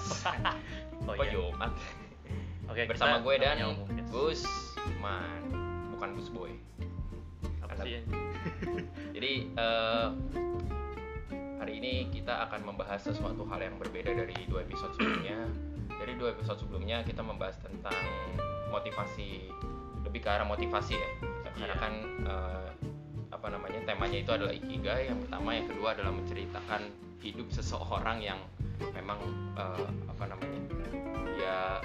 oh Kok iya Jumat? oke Bersama gue dan. Gus Man, bukan Gus Boy. apa sih ya? Jadi eh, hari ini kita akan membahas sesuatu hal yang berbeda dari dua episode sebelumnya. Dari dua episode sebelumnya kita membahas tentang motivasi, lebih ke arah motivasi ya. Karena Iya. kan eh, apa namanya temanya itu adalah ikigai. Yang pertama, yang kedua adalah menceritakan hidup seseorang yang memang eh, apa namanya dia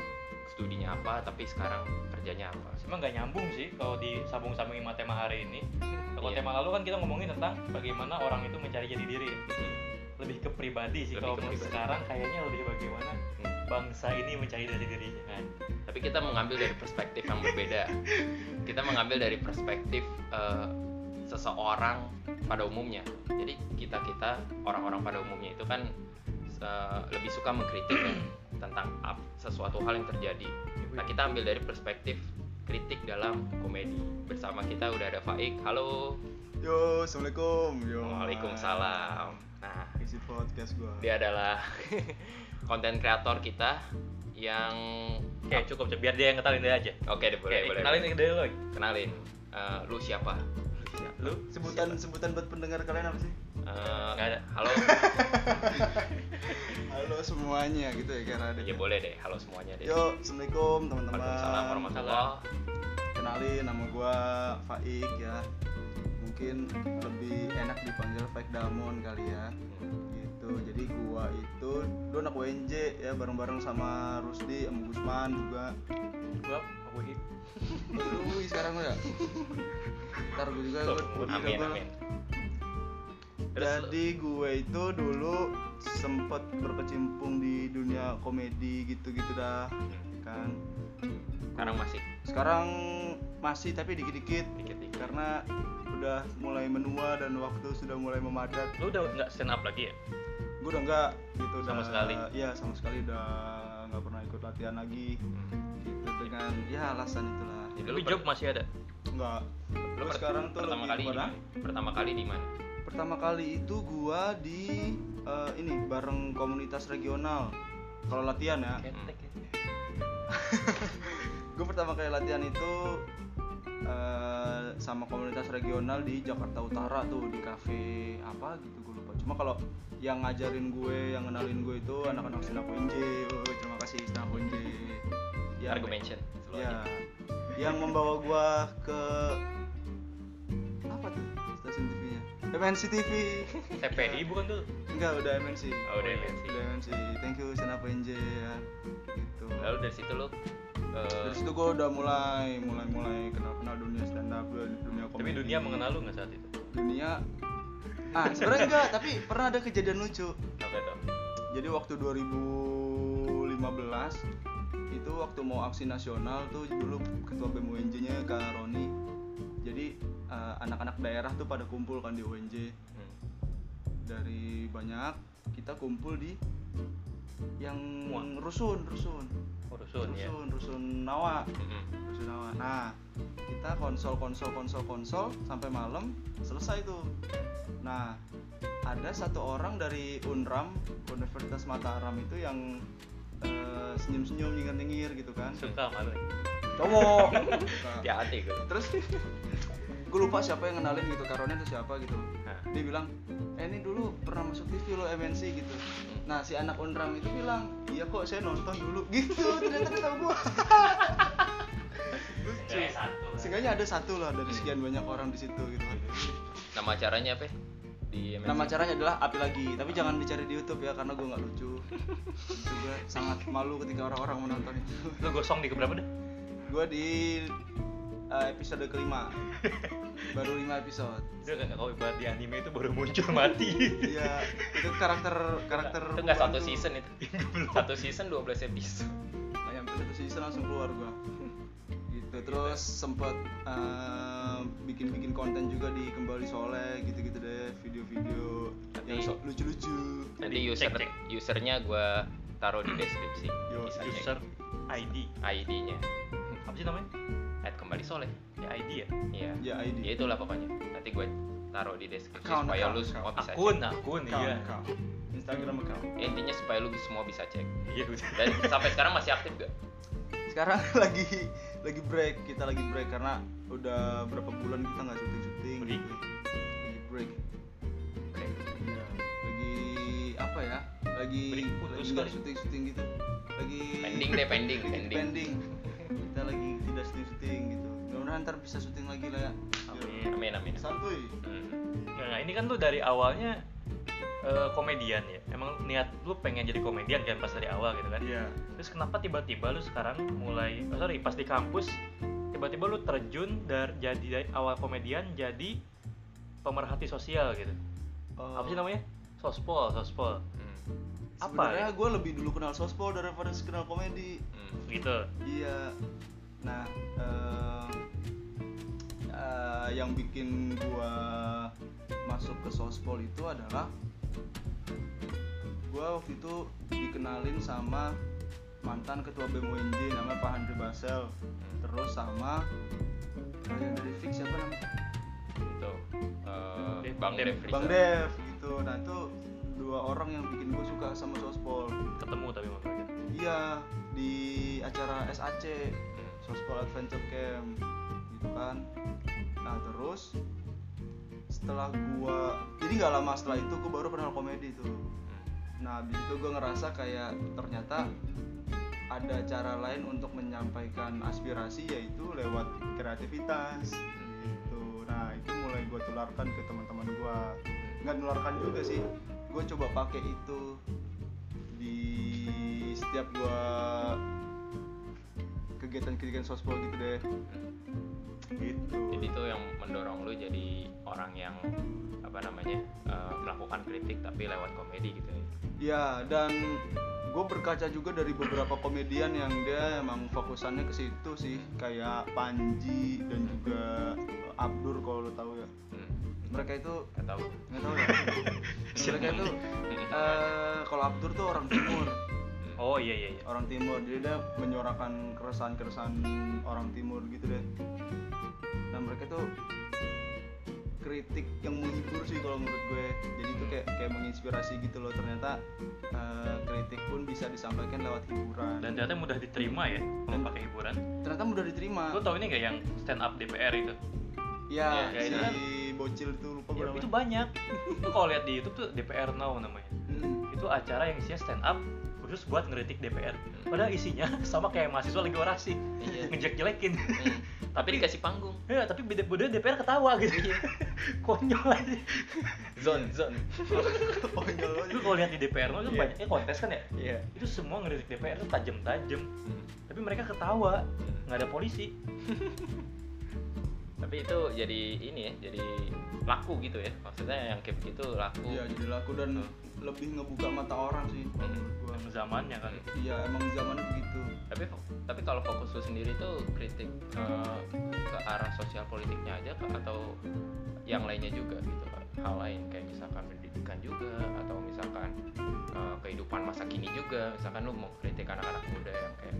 studinya apa, tapi sekarang kerjanya apa. Emang nggak nyambung sih kalau disambung-sambungin sama tema hari ini. Kalau Iya. tema lalu kan kita ngomongin tentang bagaimana orang itu mencari jati diri. ya. Lebih ke pribadi sih. Kalau menurut sekarang kayaknya lebih bagaimana Hmm. bangsa ini mencari jati dirinya kan. tapi kita mengambil dari perspektif yang berbeda kita mengambil dari perspektif eh, seseorang pada umumnya jadi kita kita orang-orang pada umumnya itu kan lebih suka mengkritik ya, tentang sesuatu hal yang terjadi nah kita ambil dari perspektif kritik dalam komedi bersama kita udah ada Faik halo Yo, assalamualaikum. Yo. Waalaikumsalam nah Isi podcast gua. dia adalah konten kreator kita yang Oke cukup biar dia yang kenalin dia aja. oke deh boleh Oke, boleh kenalin boleh. dia dulu. kenalin Eh, lu siapa Lu Sebutan sebutan buat pendengar kalian apa sih? Eh, Nggak ada. halo Halo semuanya gitu ya karena ada. ya boleh deh halo semuanya deh Yo, assalamualaikum teman-teman. Waalaikumsalam warahmatullahi Kenalin nama gua Faik ya. Mungkin lebih enak dipanggil Faik Damon kali ya. Gitu. Jadi gua itu dulu anak WNJ ya bareng-bareng sama Rusdi, sama Gusman juga. gua aku ini. Lu sekarang ya. Ntar gue juga gua, gua amin amin Jadi gue itu dulu sempet berkecimpung di dunia komedi gitu-gitu dah kan. sekarang masih Sekarang masih tapi dikit-dikit dikit-dikit karena udah mulai menua dan waktu sudah mulai memadat. Lu udah nggak stand up lagi ya? Gue udah enggak gitu Sama udah, sekali? Iya sama sekali udah nggak pernah ikut latihan lagi Hmm. gitu dengan ya alasan itulah. Jadi Tapi lu job masih ada. Enggak. lu per- sekarang tuh pertama kali di kepada- mana pertama kali di mana Pertama kali itu gua di eh, ini bareng komunitas regional. Kalau latihan ya, ya. gue pertama kali latihan itu eh, sama komunitas regional di Jakarta Utara tuh di kafe apa gitu gue lupa. Cuma kalau yang ngajarin gue, yang kenalin gue itu anak-anak Sinap UNJ. Oh, terima kasih Sinap UNJ. Yang- argumentation selalu Ya, yang membawa gua ke apa tuh stasiun TV-nya? MNC TV. TPI bukan tuh? Enggak, udah MNC. Oh, udah MNC. Udah MNC. Thank you Senap NJ ya. Gitu. lalu dari situ lu eh, Dari situ gue udah mulai mulai mulai kenal kenal dunia stand up dunia komedi. Tapi dunia mengenal lu nggak saat itu? Dunia ah sebenarnya enggak tapi pernah ada kejadian lucu. Apa tuh? Jadi waktu 2015 itu waktu mau aksi nasional tuh dulu ketua BEM UNJ-nya Kak Roni. Jadi eh, anak-anak daerah tuh pada kumpul kan di UNJ hmm. dari banyak kita kumpul di yang rusun rusun Oh, rusun ya. rusun rusun Nawa. Mm-mm. rusun Nawa. Nah kita konsol konsol konsol konsol sampai malam selesai tuh. Nah ada satu orang dari Unram Universitas Mataram itu yang senyum senyum nyengir nyengir gitu kan. Suka malu. cowok. Hati-hati gue terus gue lupa siapa yang kenalin gitu karonnya itu siapa gitu. Nah. dia bilang eh ini dulu pernah masuk TV lo MNC gitu. Nah si anak Unram itu bilang iya kok saya nonton dulu. Gitu ternyata dia tahu gua. Lucu. Seenggaknya ada satu lah dari sekian banyak orang di situ gitu. Nama acaranya apa? Di MNC? nama acaranya adalah api lagi. Tapi jangan dicari di YouTube ya karena gua nggak lucu. Juga sangat malu ketika orang-orang menonton itu. Lu gosong di keberapa deh? gua di eh, episode kelima baru lima episode Dia nggak kalau ibarat di anime itu baru muncul mati. Iya, itu karakter karakter itu nggak satu season itu satu season 12 episode Nggak nyampe satu season langsung keluar gua. Gitu. Terus sempet eh, bikin-bikin konten juga di Kembali Soleh gitu-gitu deh, video-video yang so- lucu-lucu. nanti user cek. usernya gue taruh di deskripsi Yo, User ID. ID-nya Apa sih namanya? Soleh. Ya ID ya. iya. Ya ID. ya itulah pokoknya. Nanti gue taruh di deskripsi Account, supaya account, lu semua account. bisa akun cek. akun Account, iya. account. Instagram account. Ya, intinya supaya lu semua bisa cek. Iya dan sampai sekarang masih aktif gak? sekarang lagi lagi break. Kita lagi break karena udah berapa bulan kita nggak syuting syuting Break. gitu. lagi break. Iya, lagi apa ya? Lagi Break putus lagi syuting syuting gitu. Lagi pending deh pending pending. Pending. Kita lagi tidak syuting syuting gitu mudah-mudahan ntar bisa syuting lagi lah ya Amin. amin amin santuy Hmm. Nah, ini kan lu dari awalnya eh, komedian ya. Emang niat lu pengen jadi komedian kan pas dari awal gitu kan? iya Terus kenapa tiba-tiba lu sekarang mulai, oh sorry, pas di kampus tiba-tiba lu terjun dari jadi dari awal komedian jadi pemerhati sosial gitu. Oh, Apa sih namanya? Sospol, sospol. Hmm. Apa sebenarnya ya? gue lebih dulu kenal sospol daripada kenal komedi Hmm. Gitu. Iya. Nah, eh, eh, yang bikin gua masuk ke sospol itu adalah gua waktu itu dikenalin sama mantan ketua BEM UNJ namanya Pak Handri Basel. Terus sama yang dari Fix siapa namanya? itu eh, Dev- bang Dev. Bang Dev gitu. Nah, itu dua orang yang bikin gue suka sama sospol. Ketemu tapi mereka. Iya, di acara SAC. Sospol Adventure Camp gitu kan. Nah terus setelah gua jadi nggak lama setelah itu gua baru kenal komedi tuh. Hmm. nah abis itu gua ngerasa kayak ternyata ada cara lain untuk menyampaikan aspirasi yaitu lewat kreativitas gitu. Nah itu mulai gua tularkan ke teman-teman gua. Nggak nularkan juga sih gue coba pakai itu di setiap gua kegiatan-kegiatan sospol gitu deh. Gitu. Jadi itu yang mendorong lu jadi orang yang apa namanya eh, melakukan kritik tapi lewat komedi gitu ya? Ya dan gue berkaca juga dari beberapa komedian yang dia emang fokusannya ke situ sih. Kayak Panji dan juga Abdur kalau lo tahu ya. Hmm. mereka itu Gak tahu. Nggak tahu ya? Mereka itu eh, kalau Abdur tuh orang timur Oh iya iya iya. orang timur jadi dia menyuarakan keresahan-keresahan orang timur gitu deh nah mereka tuh kritik yang menghibur sih kalau menurut gue jadi itu kayak kayak menginspirasi gitu loh ternyata eh, kritik pun bisa disampaikan lewat hiburan Dan ternyata mudah diterima ya kalau Dan- pakai hiburan. ternyata mudah diterima Lu tau ini gak yang stand up DPR itu? ya ya, si itu kan. bocil itu lupa Ya, itu banyak. Lu kalau lihat di YouTube tuh DPR Now namanya. Mm. Itu acara yang isinya stand up khusus buat ngeritik DPR. Padahal isinya sama kayak mahasiswa lagi orasi, Iya. ngejek-jelekin. Hmm. tapi dikasih panggung Ya, tapi beda beda DPR ketawa gitu. Konyol aja. zone zone Konyol. Lu kalau lihat di DPR Now itu Iya. banyaknya kontes kan ya? Iya. Itu semua ngeritik DPR itu tajam-tajam. Hmm. Tapi mereka ketawa, nggak ada polisi. tapi itu jadi ini ya jadi laku gitu ya maksudnya yang kayak begitu laku Iya jadi laku dan lebih ngebuka mata orang sih Hmm. zamannya kan. Iya emang zaman begitu. tapi tapi kalau fokus lu sendiri tuh kritik eh, ke arah sosial politiknya aja ke- atau yang lainnya juga gitu hal lain kayak misalkan pendidikan juga atau misalkan eh, kehidupan masa kini juga misalkan lu mau kritik anak-anak muda yang kayak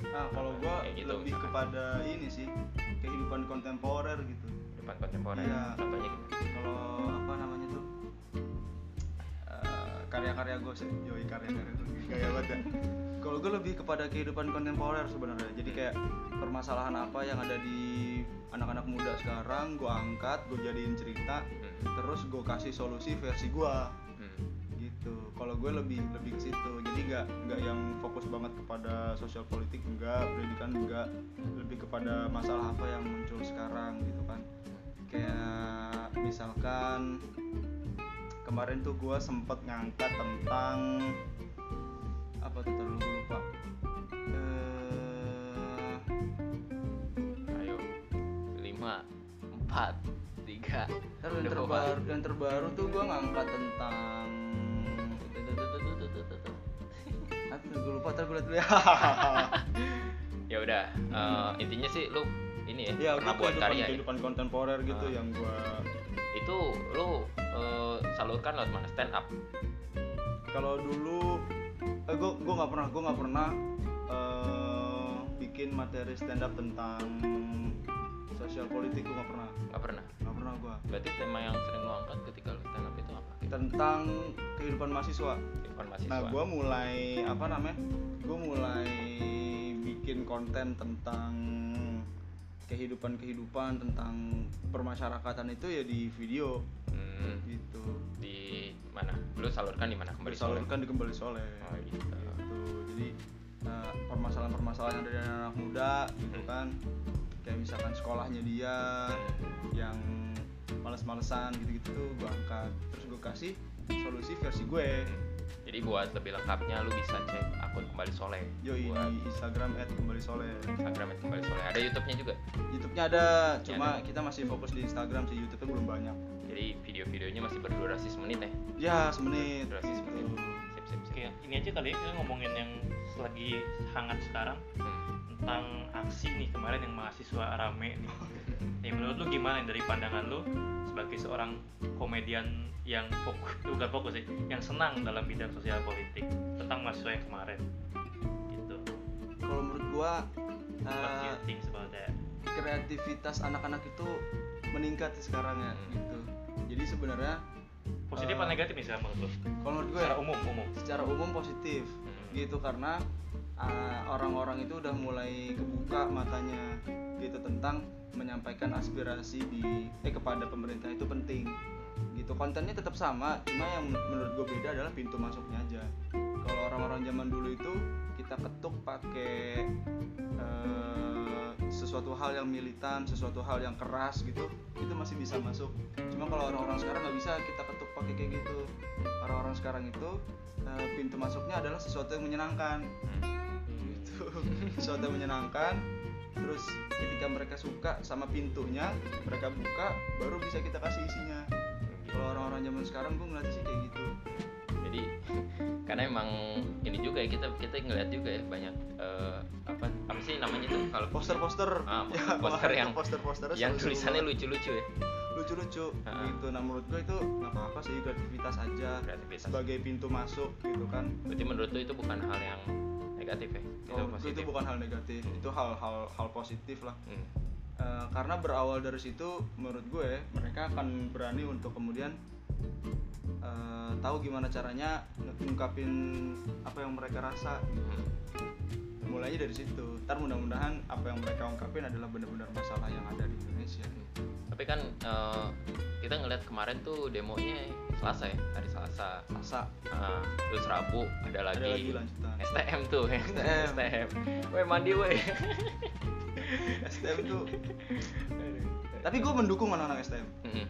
Nah kalau gua Kayak gitu, lebih misalkan. kepada ini sih kehidupan kontemporer gitu. kehidupan kontemporer Iya. contohnya gimana Kalau apa namanya tuh karya-karya gue sih, yoi karya-karya gue gaya banget ya. Kalau gue lebih kepada kehidupan kontemporer sebenarnya. Jadi kayak permasalahan apa yang ada di anak-anak muda sekarang, gue angkat, gue jadiin cerita, Hmm. terus gue kasih solusi versi gue Hmm. gitu kalau gue lebih lebih ke situ jadi nggak nggak yang fokus banget kepada sosial politik enggak pendidikan enggak lebih kepada masalah apa yang muncul sekarang gitu kan kayak misalkan kemarin tuh gue sempet ngangkat tentang apa tuh terlalu lupa. Eh, ayo lima empat tiga. Ntar yang terbaru yang terbaru tuh gue ngangkat tentang apa gue lupa ntar gue liat dulu ya. Ya udah eh, intinya sih lu ini ya, ya pernah buat kehidupan, karya ya? kehidupan kontemporer gitu Ah. yang gue itu lu eh, salurkan lewat mana? Stand up. Kalau dulu eh, gue gue nggak pernah gue nggak pernah eh, bikin materi stand up tentang sosial politik gue nggak pernah. Nggak pernah? Nggak pernah gue berarti tema yang sering lo angkat ketika lo stand up itu apa? Tentang kehidupan mahasiswa. Kehidupan mahasiswa. Nah gue mulai apa namanya? Gue mulai bikin konten tentang kehidupan kehidupan tentang permasyarakatan itu ya di video. Hmm, gitu. Di mana? Lu salurkan di mana? Kembali sore disalurkan di kembali soleh. Oh, gitu. gitu. Jadi eh, permasalahan-permasalahan dari anak muda gitu Hmm. kan. Kayak misalkan sekolahnya dia yang males-malesan gitu-gitu tuh gue angkat. Terus gue kasih solusi versi gue jadi buat lebih lengkapnya lu bisa cek akun kembali soleh. Yoi buat di Instagram at kembali soleh. Instagram at kembali soleh. Ada YouTube-nya juga? YouTube-nya ada Ya, cuma kita masih fokus di Instagram sih YouTube-nya belum banyak. Jadi video-videonya masih berdurasi semenit ya? Ya semenit. Durasi semenit. Gitu. sip sip sip. Oke, ini aja kali ya kita ngomongin yang lagi hangat sekarang. Hmm. tentang aksi nih kemarin yang mahasiswa rame nih. Ya, menurut lu gimana dari pandangan lu sebagai seorang komedian yang fokus, bukan fokus sih, yang senang dalam bidang sosial politik tentang mahasiswa yang kemarin. Gitu. kalau menurut gua that? kreativitas anak-anak itu meningkat sekarang ya Hmm. gitu jadi sebenarnya Positif eh, atau negatif sekarang menurut lu? kalau menurut gue Secara ya, umum, umum. secara umum positif Hmm. gitu karena uh, orang-orang itu udah mulai kebuka matanya gitu tentang menyampaikan aspirasi di eh kepada pemerintah itu penting. Gitu kontennya tetap sama cuma yang men- menurut gue beda adalah pintu masuknya aja. Kalau orang-orang zaman dulu itu kita ketuk pakai eh, sesuatu hal yang militan sesuatu hal yang keras gitu itu masih bisa masuk. Cuma kalau orang-orang sekarang nggak bisa kita ketuk pakai kayak gitu. Orang-orang sekarang itu eh, pintu masuknya adalah sesuatu yang menyenangkan. Gitu. Sesuatu yang menyenangkan terus ketika mereka suka sama pintunya mereka buka baru bisa kita kasih isinya. Kalau orang-orang zaman sekarang gue ngeliatnya sih kayak gitu. Jadi karena emang ini juga ya kita kita ngeliat juga ya banyak eh, apa sih namanya tuh? Kalau poster-poster. Ah, Ya, poster yang- poster-poster yang tulisannya lucu-lucu ya? Lucu-lucu Ah. gitu. Nah menurut gue itu nggak apa-apa sih kreativitas aja. Kreativitas sebagai pintu masuk gitu kan. Berarti menurut lu itu bukan hal yang negatif ya? Itu gue positif? itu bukan hal negatif. Itu hal-hal hal positif lah. Hmm. Eh, karena berawal dari situ menurut gue mereka akan berani untuk kemudian eh, tahu gimana caranya ngungkapin apa yang mereka rasa Hmm. Mulainya dari situ. Ntar mudah-mudahan apa yang mereka ungkapin adalah benar-benar masalah yang ada di Indonesia tapi kan eh, kita ngeliat kemarin tuh demonya Selasa ya hari Selasa. Masa Ah, terus Rabu ada lagi, ada lagi lanjutan. STM tuh STM. STM Weh mandi weh. STM tuh. Tapi gue mendukung anak-anak STM Mm-mm.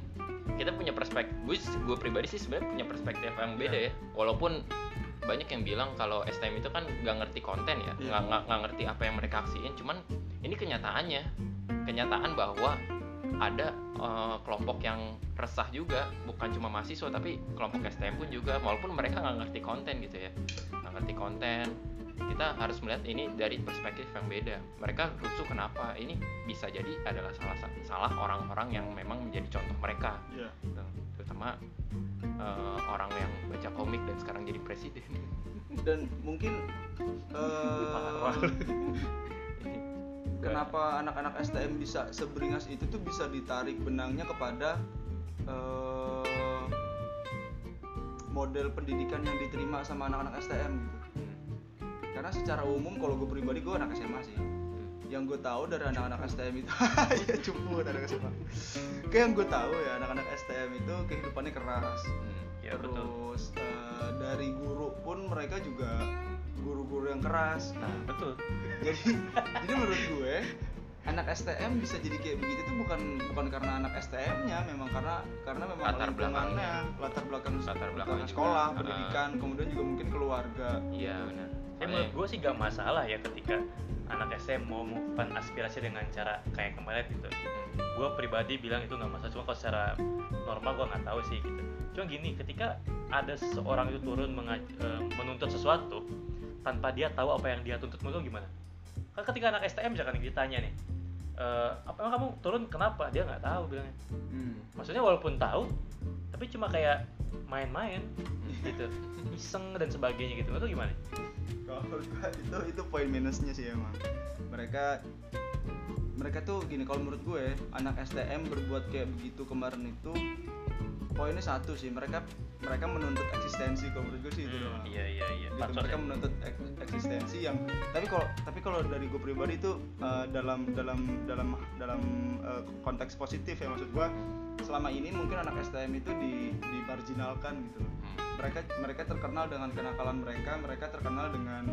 kita punya perspektif gue gue pribadi sih sebenarnya punya perspektif yang beda ya. Walaupun banyak yang bilang kalau STM itu kan nggak ngerti konten ya Iya. nggak nggak nggak ngerti apa yang mereka aksiin cuman ini kenyataannya kenyataan bahwa ada eh, kelompok yang resah juga bukan cuma mahasiswa tapi kelompok STM pun juga walaupun mereka nggak ngerti konten gitu ya nggak ngerti konten kita harus melihat ini dari perspektif yang beda mereka rusuh kenapa ini bisa jadi adalah salah salah orang-orang yang memang menjadi contoh mereka Iya. gitu. Terutama eh, orang yang baca komik dan sekarang jadi presiden. Dan mungkin Parah. kenapa anak-anak STM bisa seberingas itu tuh bisa ditarik benangnya kepada eh, model pendidikan yang diterima sama anak-anak STM gitu. Karena secara umum kalau gue pribadi gue anak SMA sih. Yang gue tahu dari anak-anak STM itu ya cupu anak SMA kayak yang gue tahu ya anak-anak STM itu kehidupannya keras Hmm. Ya betul. terus eh, dari guru pun mereka juga guru-guru yang keras Nah, betul. jadi jadi menurut gue anak STM bisa jadi kayak begitu tuh bukan bukan karena anak STM-nya memang karena karena memang Latar lingkungannya, latar belakang Latar belakangnya belakang juga. sekolah Ah. pendidikan kemudian juga mungkin keluarga iya benar Ya menurut gue sih gak masalah ya ketika anak SM mau mengungkapkan aspirasi dengan cara kayak kemarin gitu. Gue pribadi bilang itu nggak masalah, cuma kalau secara normal gue nggak tahu sih gitu. Cuma gini, ketika ada seseorang itu turun eh, menuntut sesuatu tanpa dia tahu apa yang dia tuntut, menurut gimana? Kan ketika anak STM misalkan ditanya nih, "Eh, apa emang kamu turun kenapa? Dia nggak tahu bilangnya. Maksudnya walaupun tahu, tapi cuma kayak main-main gitu, iseng dan sebagainya gitu. Lu gimana? kalau itu itu poin minusnya sih emang mereka mereka tuh gini kalau menurut gue anak STM berbuat kayak begitu kemarin itu poinnya satu sih mereka mereka menuntut eksistensi kalau menurut gue sih itu Hmm, doang iya iya iya gitu. Mereka ya. menuntut ek- eksistensi yang tapi kalau tapi kalau dari gue pribadi itu eh, dalam dalam dalam dalam eh, konteks positif ya maksud gue selama ini mungkin anak STM itu di dimarginalkan gitu loh Hmm. mereka mereka terkenal dengan kenakalan mereka mereka terkenal dengan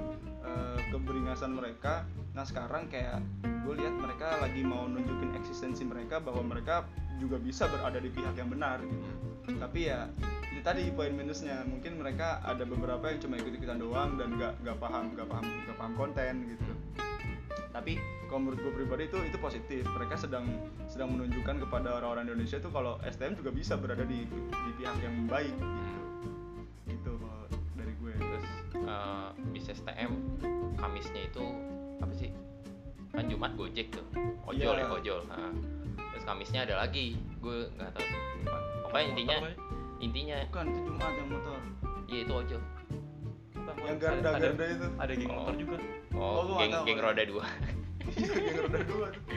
eh, keberingasan mereka. Nah sekarang kayak gue lihat mereka lagi mau nunjukin eksistensi mereka bahwa mereka juga bisa berada di pihak yang benar. Gitu tapi ya itu tadi poin minusnya. Mungkin mereka ada beberapa yang cuma ikut ikutan doang dan nggak nggak paham nggak paham nggak paham konten gitu. Tapi kalau menurut gue pribadi itu itu positif. Mereka sedang sedang menunjukkan kepada orang-orang Indonesia tuh kalau STM juga bisa berada di di pihak yang baik gitu eh, bis STM Kamisnya itu apa sih? Kan Jumat Gojek tuh ojol Iya. ya ojol. Nah, terus Kamisnya ada lagi gue nggak tahu pokoknya intinya Motor, Boy. intinya bukan itu Jumat yang motor. Ya itu ojol. Bukan, yang garda Ada- garda itu. ada geng Oh. motor juga. Oh, oh, geng tahu. geng roda dua. yang roda dua tuh.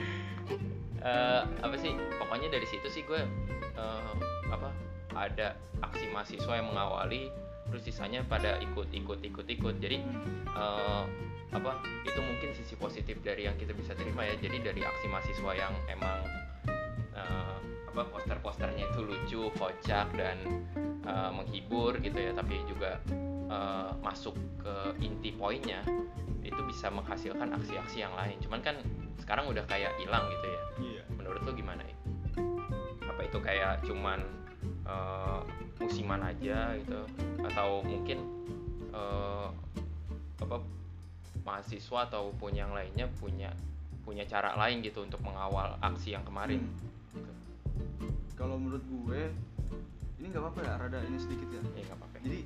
Eh, apa sih pokoknya dari situ sih gue eh, apa ada aksi mahasiswa yang mengawali terus sisanya pada ikut ikut ikut ikut. Jadi eh, apa itu mungkin sisi positif dari yang kita bisa terima ya. Jadi dari aksi mahasiswa yang emang eh, apa poster-posternya itu lucu kocak dan eh, menghibur gitu ya. Tapi juga eh, masuk ke inti poinnya itu bisa menghasilkan aksi-aksi yang lain. Cuman kan sekarang udah kayak hilang gitu ya. Iya. Menurut lo gimana ya? Apa itu kayak cuman eh, musiman aja gitu. Atau mungkin eh, apa mahasiswa ataupun yang lainnya punya punya cara lain gitu untuk mengawal aksi yang kemarin. Gitu. kalau menurut gue ini nggak apa-apa ya rada ini sedikit ya. Ya nggak apa-apa. Jadi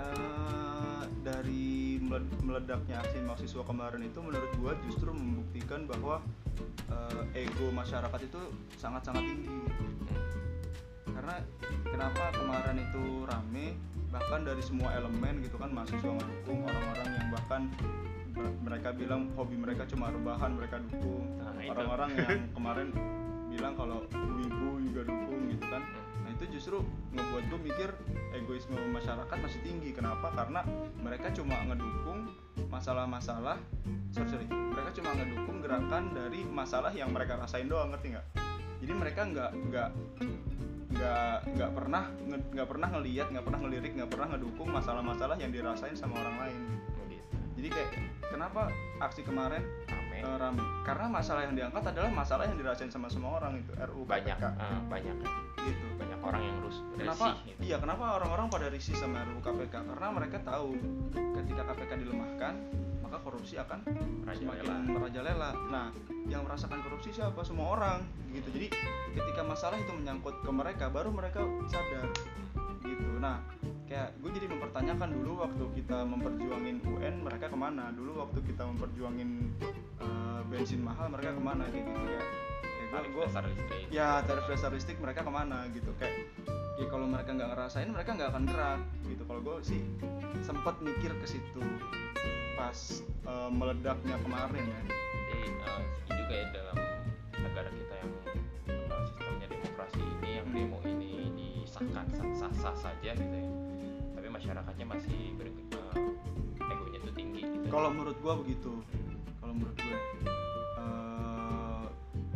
eh, dari meled- meledaknya aksi mahasiswa kemarin itu menurut gua justru membuktikan bahwa eh, ego masyarakat itu sangat-sangat tinggi. Hmm. Karena kenapa kemarin itu rame bahkan dari semua elemen gitu kan mahasiswa mendukung orang-orang yang bahkan mereka bilang hobi mereka cuma rebahan mereka dukung. Nah, orang-orang yang kemarin bilang kalau wibu juga dukung gitu kan. Hmm. nah itu justru ngebuat gue mikir egoisme masyarakat masih tinggi. Kenapa? Karena mereka cuma ngedukung masalah-masalah sorry, sorry mereka cuma ngedukung gerakan dari masalah yang mereka rasain doang ngerti nggak jadi mereka nggak nggak nggak nggak pernah nggak pernah ngelihat nggak pernah ngelirik nggak pernah ngedukung masalah-masalah yang dirasain sama orang lain Begitu. jadi kayak kenapa aksi kemarin Rame. eh, rame karena masalah yang diangkat adalah masalah yang dirasain sama semua orang itu RU banyak KPK eh, banyak gitu banyak orang yang rus kenapa risih gitu. iya kenapa orang-orang pada risih sama RUU KPK karena mereka tahu ketika KPK dilemahkan maka korupsi akan Merajalela. semakin merajalela. Nah yang merasakan korupsi siapa? Semua orang gitu. Jadi ketika masalah itu menyangkut ke mereka baru mereka sadar gitu. Nah kayak gue jadi mempertanyakan dulu waktu kita memperjuangin UN mereka ke mana? Dulu waktu kita memperjuangin eh, bensin mahal mereka ke mana kayak gitu. Kayak gue listrik. Ya tarif dasar listrik mereka ke mana gitu. Kayak ya kalau mereka nggak ngerasain mereka nggak akan gerak gitu. Kalau gue sih sempat mikir ke situ pas eh, meledaknya kemarin ya. Jadi ini juga ya dalam negara kita yang eh, sistemnya demokrasi ini yang Hmm. demo ini disahkan sah sah saja gitu ya. Tapi masyarakatnya masih ber, eh, egonya tuh tinggi gitu. Kalau menurut gue begitu. Kalau menurut gue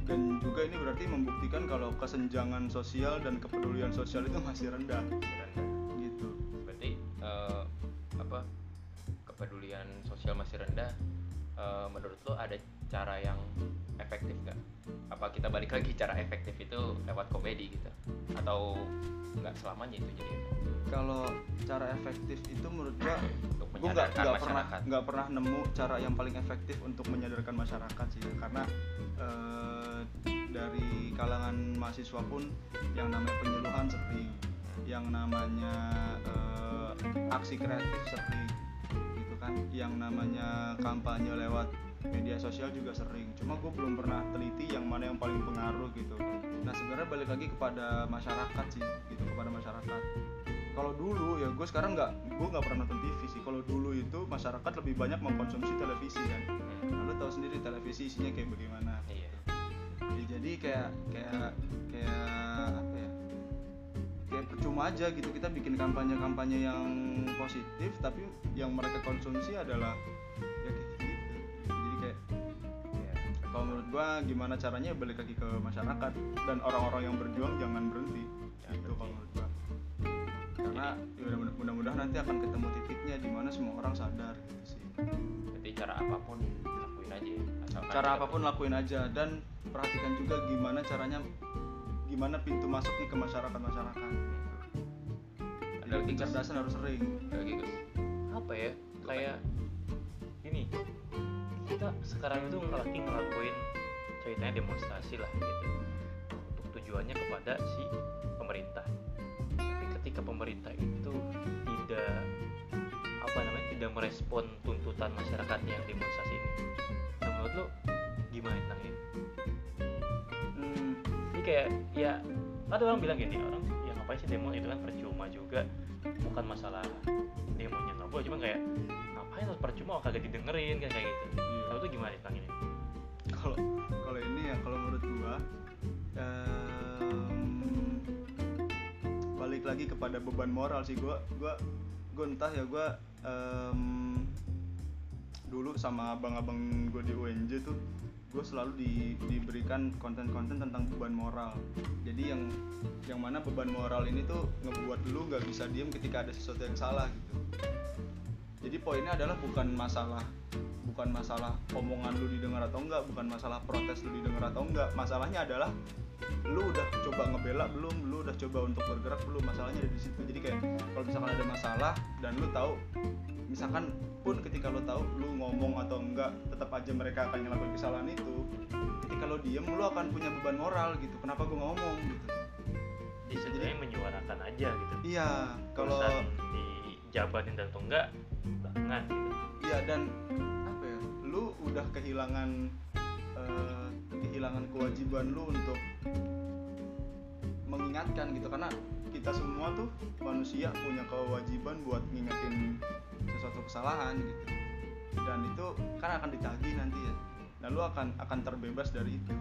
dan juga ini berarti membuktikan kalau kesenjangan sosial dan kepedulian sosial itu masih rendah. Masih rendah. gitu. Berarti eh, apa kepedulian sosial masih rendah Eh, menurut lo ada cara yang efektif nggak? Apa kita balik lagi cara efektif itu lewat komedi gitu? Atau nggak selamanya itu jadi efektif? Kalau cara efektif itu menurut untuk gue nggak nggak pernah nggak pernah nemu cara yang paling efektif untuk menyadarkan masyarakat sih karena eh, dari kalangan mahasiswa pun yang namanya penyuluhan sering yang namanya eh, aksi kreatif sering gitu kan yang namanya kampanye lewat media sosial juga sering. Cuma gue belum pernah teliti yang mana yang paling pengaruh gitu. Nah sebenarnya balik lagi kepada masyarakat sih gitu kepada masyarakat kalau dulu ya gue sekarang nggak gue nggak pernah nonton TV sih. Kalau dulu itu masyarakat lebih banyak mengkonsumsi televisi kan. Hmm, nah, lu tahu sendiri televisi isinya kayak bagaimana. Iya. Ya, jadi kayak kayak kayak apa ya? Kayak percuma aja gitu. Kita bikin kampanye-kampanye yang positif tapi yang mereka konsumsi adalah ya kayak gitu. Jadi kayak iya. kalau menurut gua gimana caranya ya balik lagi ke masyarakat dan orang-orang yang berjuang jangan berhenti. Jangan itu kalau menurut karena ya mudah- mudah-mudahan nanti akan ketemu titiknya di mana semua orang sadar gitu sih. Jadi cara apa pun lakuin aja ya asalkan cara apa pun lakuin aja dan perhatikan juga gimana caranya gimana pintu masuknya ke masyarakat masyarakat ada kecerdasan harus sering. Ada lagi apa ya? Kayak ini kita sekarang itu lagi ngelakuin ceritanya demonstrasi lah gitu. Untuk tujuannya kepada si pemerintah ketika pemerintah itu tidak apa namanya tidak merespon tuntutan masyarakat yang demonstrasi ini. Nah, menurut lo gimana tentang ini? Hmm, ini kayak ya ada orang bilang gini orang yang ngapain sih demo itu kan percuma juga. Bukan masalah demonya nggak boleh cuma kayak ngapain harus percuma kagak didengerin kan kayak gitu. Iya. Tahu tuh gimana tentang ini? Kalau kalau ini ya kalau menurut gua em, balik lagi kepada beban moral sih. Gua gua gua entah ya gua em, dulu sama abang-abang gua di UNJ tuh gue selalu di- diberikan konten-konten tentang beban moral. Jadi yang yang mana beban moral ini tuh ngebuat lu nggak bisa diem ketika ada sesuatu yang salah gitu. Jadi poinnya adalah bukan masalah bukan masalah omongan lu didengar atau enggak bukan masalah protes lu didengar atau enggak masalahnya adalah lu udah coba ngebela belum? Lu udah coba untuk bergerak belum? Masalahnya ada di situ. Jadi kayak kalau misalkan ada masalah dan lu tahu misalkan pun ketika lu tahu lu ngomong atau enggak tetap aja mereka akan ngelakuin kesalahan itu ketika lu diem lu akan punya beban moral gitu. Kenapa gua ngomong gitu? Jadi sebenarnya menyuarakan aja gitu. Iya kalau dijabatin atau enggak belakangan gitu. Iya dan apa ya? Lu udah kehilangan eh, kehilangan kewajiban lu untuk mengingatkan gitu karena kita semua tuh manusia punya kewajiban buat ngingetin sesuatu kesalahan gitu. Dan itu kan akan ditagih nanti ya. Dan lu akan akan terbebas dari itu.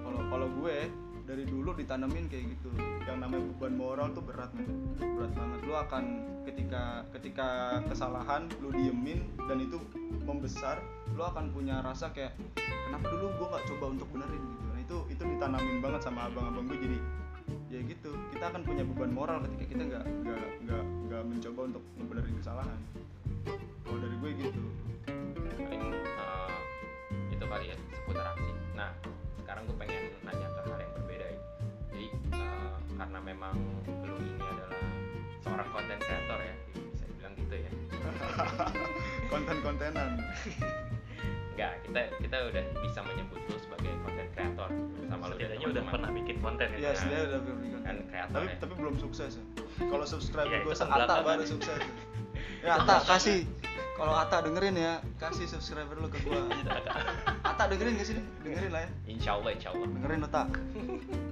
Kalau kalau gue dari dulu ditanemin kayak gitu. Yang namanya beban moral tuh berat men. Berat banget. Lu akan ketika ketika kesalahan lu diemin dan itu membesar lu akan punya rasa kayak kenapa dulu gua nggak coba untuk benerin? Gitu. Nah itu itu ditanamin banget sama abang-abang gue jadi ya gitu. Kita akan punya beban moral ketika kita nggak nggak nggak nggak mencoba untuk ngebenerin kesalahan. Kalau dari gue gitu. Paling eh, itu kali ya seputar aksi. Nah karena memang lu ini adalah seorang konten kreator ya bisa bilang gitu ya. Konten-kontenan. Enggak kita kita udah bisa menyebut lu sebagai konten kreator lu dan setidaknya udah pernah bikin konten ya. Iya, sebenarnya udah bikin kan konten. kreator tapi ya. tapi belum sukses ya. Kalau subscriber Ya, gue seata baru sukses. Ya Ata kasih. Kalau Ata dengerin ya kasih subscriber lu ke gua. Ata dengerin gak sih dengerin lah ya. Insya Allah insya Allah. Dengerin Ata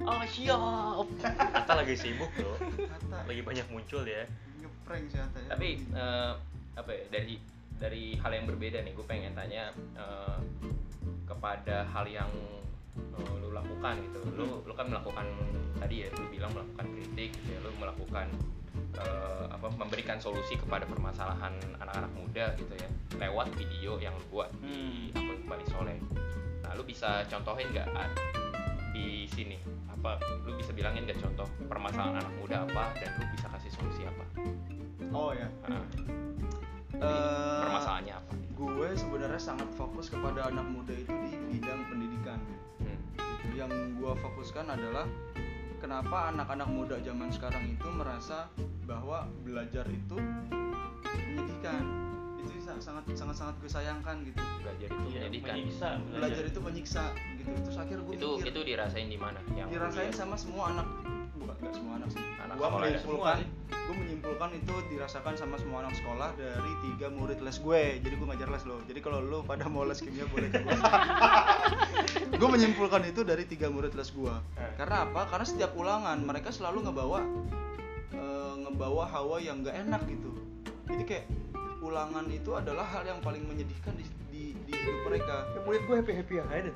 oh siap Ata lagi sibuk loh Ata lagi banyak muncul ya. Ngeprank sih Ata ya. Tapi eh, apa ya dari dari hal yang berbeda nih gue pengen tanya eh, kepada hal yang eh, lu lakukan gitu. Lu lu kan melakukan tadi ya lu bilang melakukan kritik gitu ya lu melakukan eh, apa memberikan solusi kepada permasalahan anak-anak muda gitu ya lewat video yang lu buat di akun Bali Soleh. Nah lu bisa contohin nggak ah, di sini. Apa lu bisa bilangin nggak contoh permasalahan anak muda apa dan lu bisa kasih solusi apa? Oh ya. Ah, jadi Eh, permasalahannya apa? gue sebenarnya sangat fokus kepada anak muda itu di bidang pendidikan. Hmm. gitu. yang gue fokuskan adalah kenapa anak-anak muda zaman sekarang itu merasa bahwa belajar itu menyedihkan. Itu sa- sangat sangat sangat gue sayangkan gitu. Belajar itu Iya, menyedihkan. menyiksa belajar itu menyiksa gitu terus akhirnya gue itu mikir itu dirasain di mana? Yang dirasain sama semua anak. Bukan nggak semua anak sih. Anak gue sekolah menyimpulkan gue menyimpulkan itu dirasakan sama semua anak sekolah dari tiga murid les gue. Jadi gue ngajar les loh jadi kalau lo pada mau les kimia boleh ke gue gue menyimpulkan itu dari tiga murid les gue Eh. karena apa? Karena setiap ulangan mereka selalu ngebawa eh, ngebawa hawa yang nggak enak gitu. Jadi kayak ulangan itu adalah hal yang paling menyedihkan di, di, hidup mereka. Ya murid gue happy happy aja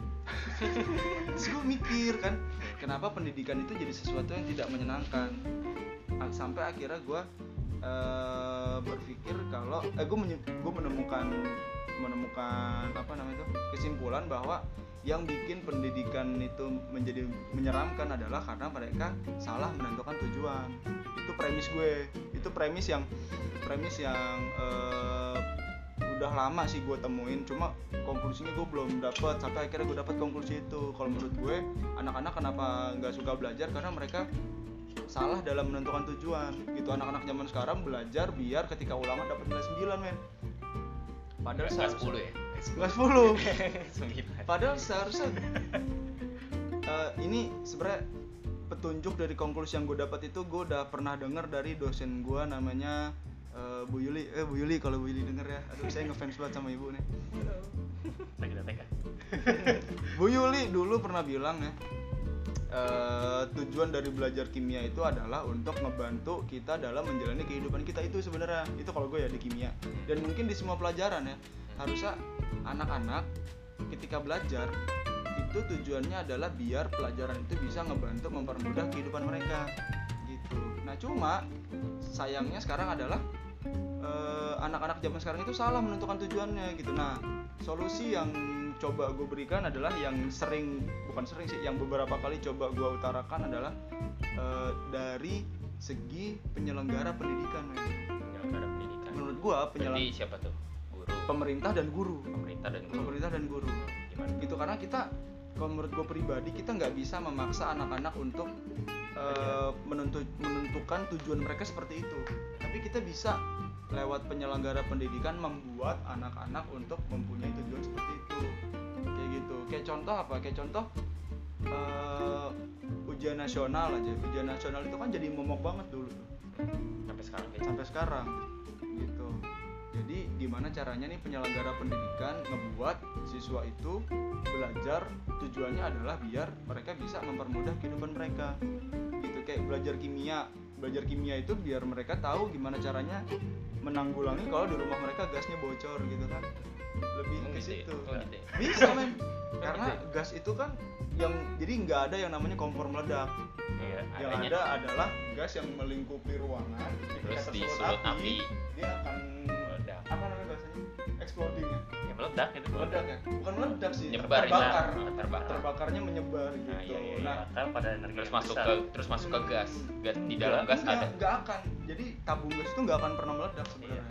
terus gue mikir kan kenapa pendidikan itu jadi sesuatu yang tidak menyenangkan? Sampai akhirnya gue eh, berpikir kalau eh gue gue menemukan menemukan apa namanya itu kesimpulan bahwa yang bikin pendidikan itu menjadi menyeramkan adalah karena mereka salah menentukan tujuan. Itu premis gue. Itu premis yang premis yang eh, udah lama sih gue temuin cuma konklusinya gue belum dapet sampai akhirnya gue dapet konklusi itu. Kalau menurut gue anak-anak kenapa nggak suka belajar? Karena mereka salah dalam menentukan tujuan. Gitu anak-anak zaman sekarang belajar biar ketika ulangan dapat nilai 9 men. Padahal Nggak seharusnya 10 ya? Nggak 10 sembilan. Padahal seharusnya eh, ini sebenarnya petunjuk dari konklusi yang gue dapat itu gue udah pernah denger dari dosen gue namanya eh, Bu Yuli eh Bu Yuli kalau Bu Yuli denger ya. Aduh saya ngefans banget sama ibu nih. Lagi TK Bu Yuli dulu pernah bilang ya eh, tujuan dari belajar kimia itu adalah untuk ngebantu kita dalam menjalani kehidupan kita itu sebenarnya. Itu kalau gue ya di kimia. Dan mungkin di semua pelajaran ya harusnya anak-anak ketika belajar itu tujuannya adalah biar pelajaran itu bisa ngebantu mempermudah kehidupan mereka gitu. Nah cuma sayangnya sekarang adalah anak-anak zaman sekarang itu salah menentukan tujuannya gitu. Nah solusi yang coba gue berikan adalah yang sering bukan sering sih yang beberapa kali coba gue utarakan adalah eh, dari segi penyelenggara pendidikan men. ada pendidikan. Menurut gue berarti penyelenggara siapa tuh? Guru. Pemerintah dan guru. Pemerintah dan guru. Pemerintah dan guru. Gimana? Gitu karena kita kalau menurut gue pribadi kita nggak bisa memaksa anak-anak untuk eh, menentu- menentukan tujuan mereka seperti itu. Tapi kita bisa lewat penyelenggara pendidikan membuat anak-anak untuk mempunyai tujuan seperti itu. Kayak gitu. Kayak contoh apa? Kayak contoh eh, ujian nasional aja. Ujian nasional itu kan jadi momok banget dulu sampai sekarang kayak sampai sekarang gitu. Jadi gimana caranya nih penyelenggara pendidikan ngebuat siswa itu belajar? Tujuannya adalah biar mereka bisa mempermudah kehidupan mereka. Gitu kayak belajar kimia belajar kimia itu biar mereka tahu gimana caranya menanggulangi kalau di rumah mereka gasnya bocor gitu kan. Lebih ke situ. bisa men. Karena gas itu kan yang jadi nggak ada yang namanya kompor meledak. Iya yang Adanya. ada adalah gas yang melingkupi ruangan Terus ketika disulut tersulut api. dia akan Meledak. apa namanya bahasanya? Exploding ya meledak itu. Meledak ya? Bukan meledak sih Nyebar terbakar. Nah, terbakar. terbakarnya menyebar gitu. Nah, iya, iya, iya. nah bakar pada energi terus masuk besar. ke terus masuk ke gas. Gas di enggak, dalam gas enggak, ada. enggak akan. Jadi tabung gas itu nggak akan pernah meledak sebenarnya. Iya.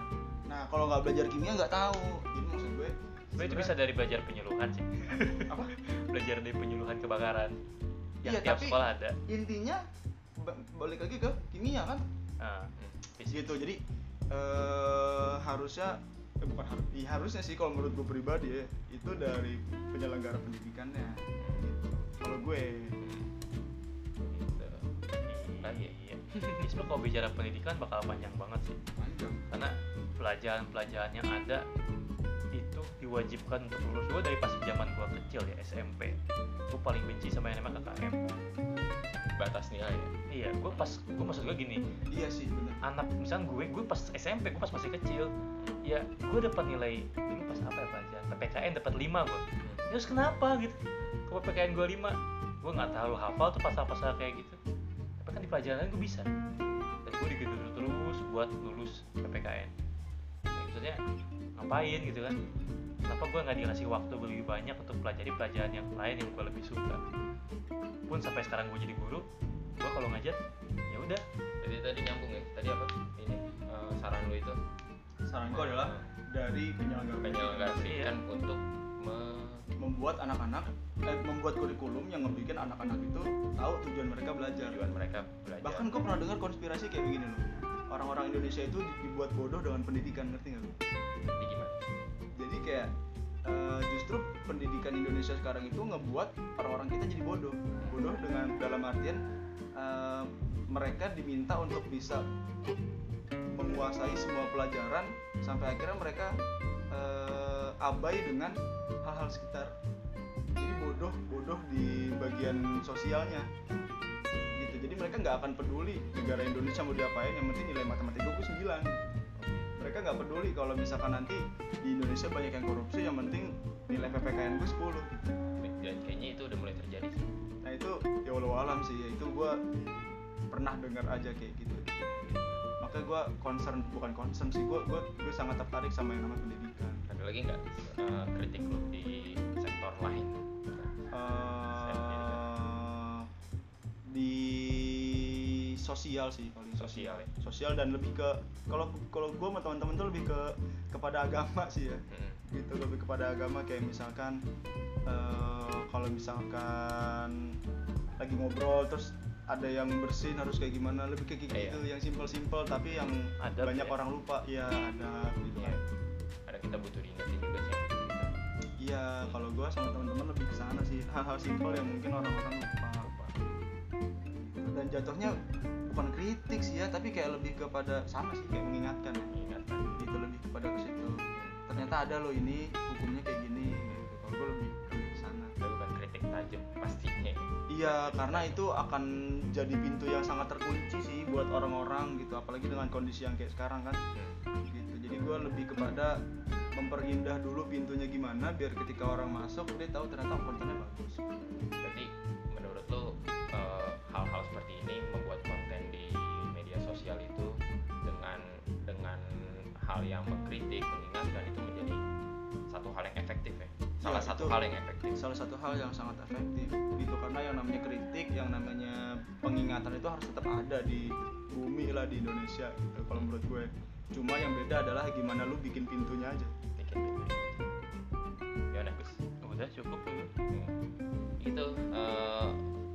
nah kalau nggak belajar kimia nggak tahu. Jadi maksud gue Sebenarnya itu bisa dari belajar penyuluhan sih. Apa? Belajar dari penyuluhan kebakaran. Yang Iya, tiap tapi- sekolah ada. intinya ba- balik lagi ke kimia kan? Nah, gitu. Jadi eh harusnya eh, bukan harus iya, harusnya sih kalau menurut gue pribadi ya itu dari penyelenggara pendidikannya gitu. kalau gue Gitu. Iya Ini sebenarnya kalau bicara pendidikan bakal panjang banget sih panjang karena pelajaran-pelajaran yang ada diwajibkan untuk lulus. Gue dari pas zaman gue kecil ya SMP gue paling benci sama yang namanya KKM batas nilai ya? Iya gue pas gue maksud gue gini. Iya sih benar anak misalnya gue gue pas SMP gue pas masih kecil ya gue dapat nilai dulu pas apa ya pelajaran PPKN dapat 5 gue terus kenapa gitu? Kalau PPKN gue 5 gue nggak terlalu hafal tuh pasal-pasal kayak gitu. Tapi kan di pelajaran gue bisa. Dan gue digendut terus buat lulus PPKN ya, maksudnya ngapain gitu kan kenapa gue nggak dikasih waktu lebih banyak untuk pelajari pelajaran yang lain yang gue lebih suka? Pun sampai sekarang gue jadi guru gue kalau ngajar ya udah. Jadi tadi nyambung ya? Tadi apa? Ini eh, saran lu itu? Saran gue adalah dari penyelenggara penyelenggara pendidikan untuk me membuat anak-anak eh, membuat kurikulum yang ngebikin anak-anak itu tahu tujuan mereka belajar. Tujuan mereka belajar. Bahkan gue pernah dengar konspirasi kayak begini loh. Orang-orang Indonesia itu di- dibuat bodoh dengan pendidikan ngerti nggak lo? Kayak eh, justru pendidikan Indonesia sekarang itu ngebuat orang-orang kita jadi bodoh. Bodoh dengan dalam artian eh, mereka diminta untuk bisa menguasai semua pelajaran sampai akhirnya mereka eh, abai dengan hal-hal sekitar. Jadi bodoh bodoh di bagian sosialnya. Gitu. Jadi mereka nggak akan peduli negara Indonesia mau diapain yang penting nilai matematika gue 9 mereka nggak peduli kalau misalkan nanti di Indonesia banyak yang korupsi yang penting nilai PPKN gue 10 dan kayaknya itu udah mulai terjadi. Sih nah itu ya walau alam sih ya itu gue pernah dengar aja kayak gitu. Makanya gue concern bukan concern sih gue gue gue sangat tertarik sama yang namanya pendidikan. Ada lagi nggak eh, kritik lu di sosial sih paling Sosial ya? sosial dan lebih ke kalau kalau gue sama teman-teman tuh lebih ke kepada agama sih ya Mm-mm. gitu lebih kepada agama kayak misalkan eh, kalau misalkan lagi ngobrol terus ada yang bersin harus kayak gimana lebih kayak gitu Iya. yang simpel-simpel tapi yang Adab banyak ya? orang lupa ya ada gitu Iya. kan ada kita butuh diingetin juga sih iya kalau gue sama teman-teman lebih ke sana sih hal-hal simpel yang mungkin orang-orang lupa dan jatuhnya bukan kritik sih ya tapi kayak lebih kepada sama sih kayak mengingatkan mengingatkan gitu lebih kepada ke situ. Ternyata ada loh ini hukumnya kayak gini gitu. Kalau gue lebih ke sana. Itu bukan kritik tajam pastinya. Iya karena itu akan jadi pintu yang sangat terkunci sih buat orang-orang gitu apalagi dengan kondisi yang kayak sekarang kan. Gitu. Jadi gue lebih kepada memperindah dulu pintunya gimana biar ketika orang masuk dia tahu ternyata kontennya bagus. Berarti menurut lu eh, hal-hal seperti ini membuat sosial itu dengan dengan hal yang mengkritik mengingatkan itu menjadi satu hal yang efektif ya. Salah Iya, satu itu hal yang efektif. Salah satu hal yang sangat efektif gitu karena yang namanya kritik yang namanya pengingatan itu harus tetap ada di bumi lah di Indonesia gitu kalau menurut gue. Cuma yang beda adalah gimana lu bikin pintunya aja. Bikin gitu ya udah Gus. Udah cukup dulu Hmm. itu eh,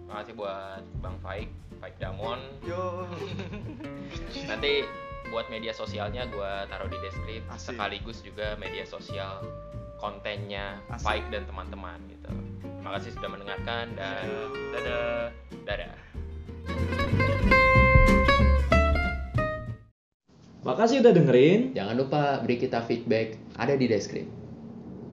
makasih buat Bang Faik Faik Damon. Yo. Nanti buat media sosialnya gue taruh di deskripsi. Sekaligus juga media sosial kontennya Asik. Faik dan teman-teman gitu. Makasih sudah mendengarkan dan dadah. Dadah. Makasih udah dengerin. Jangan lupa beri kita feedback. Ada di deskripsi.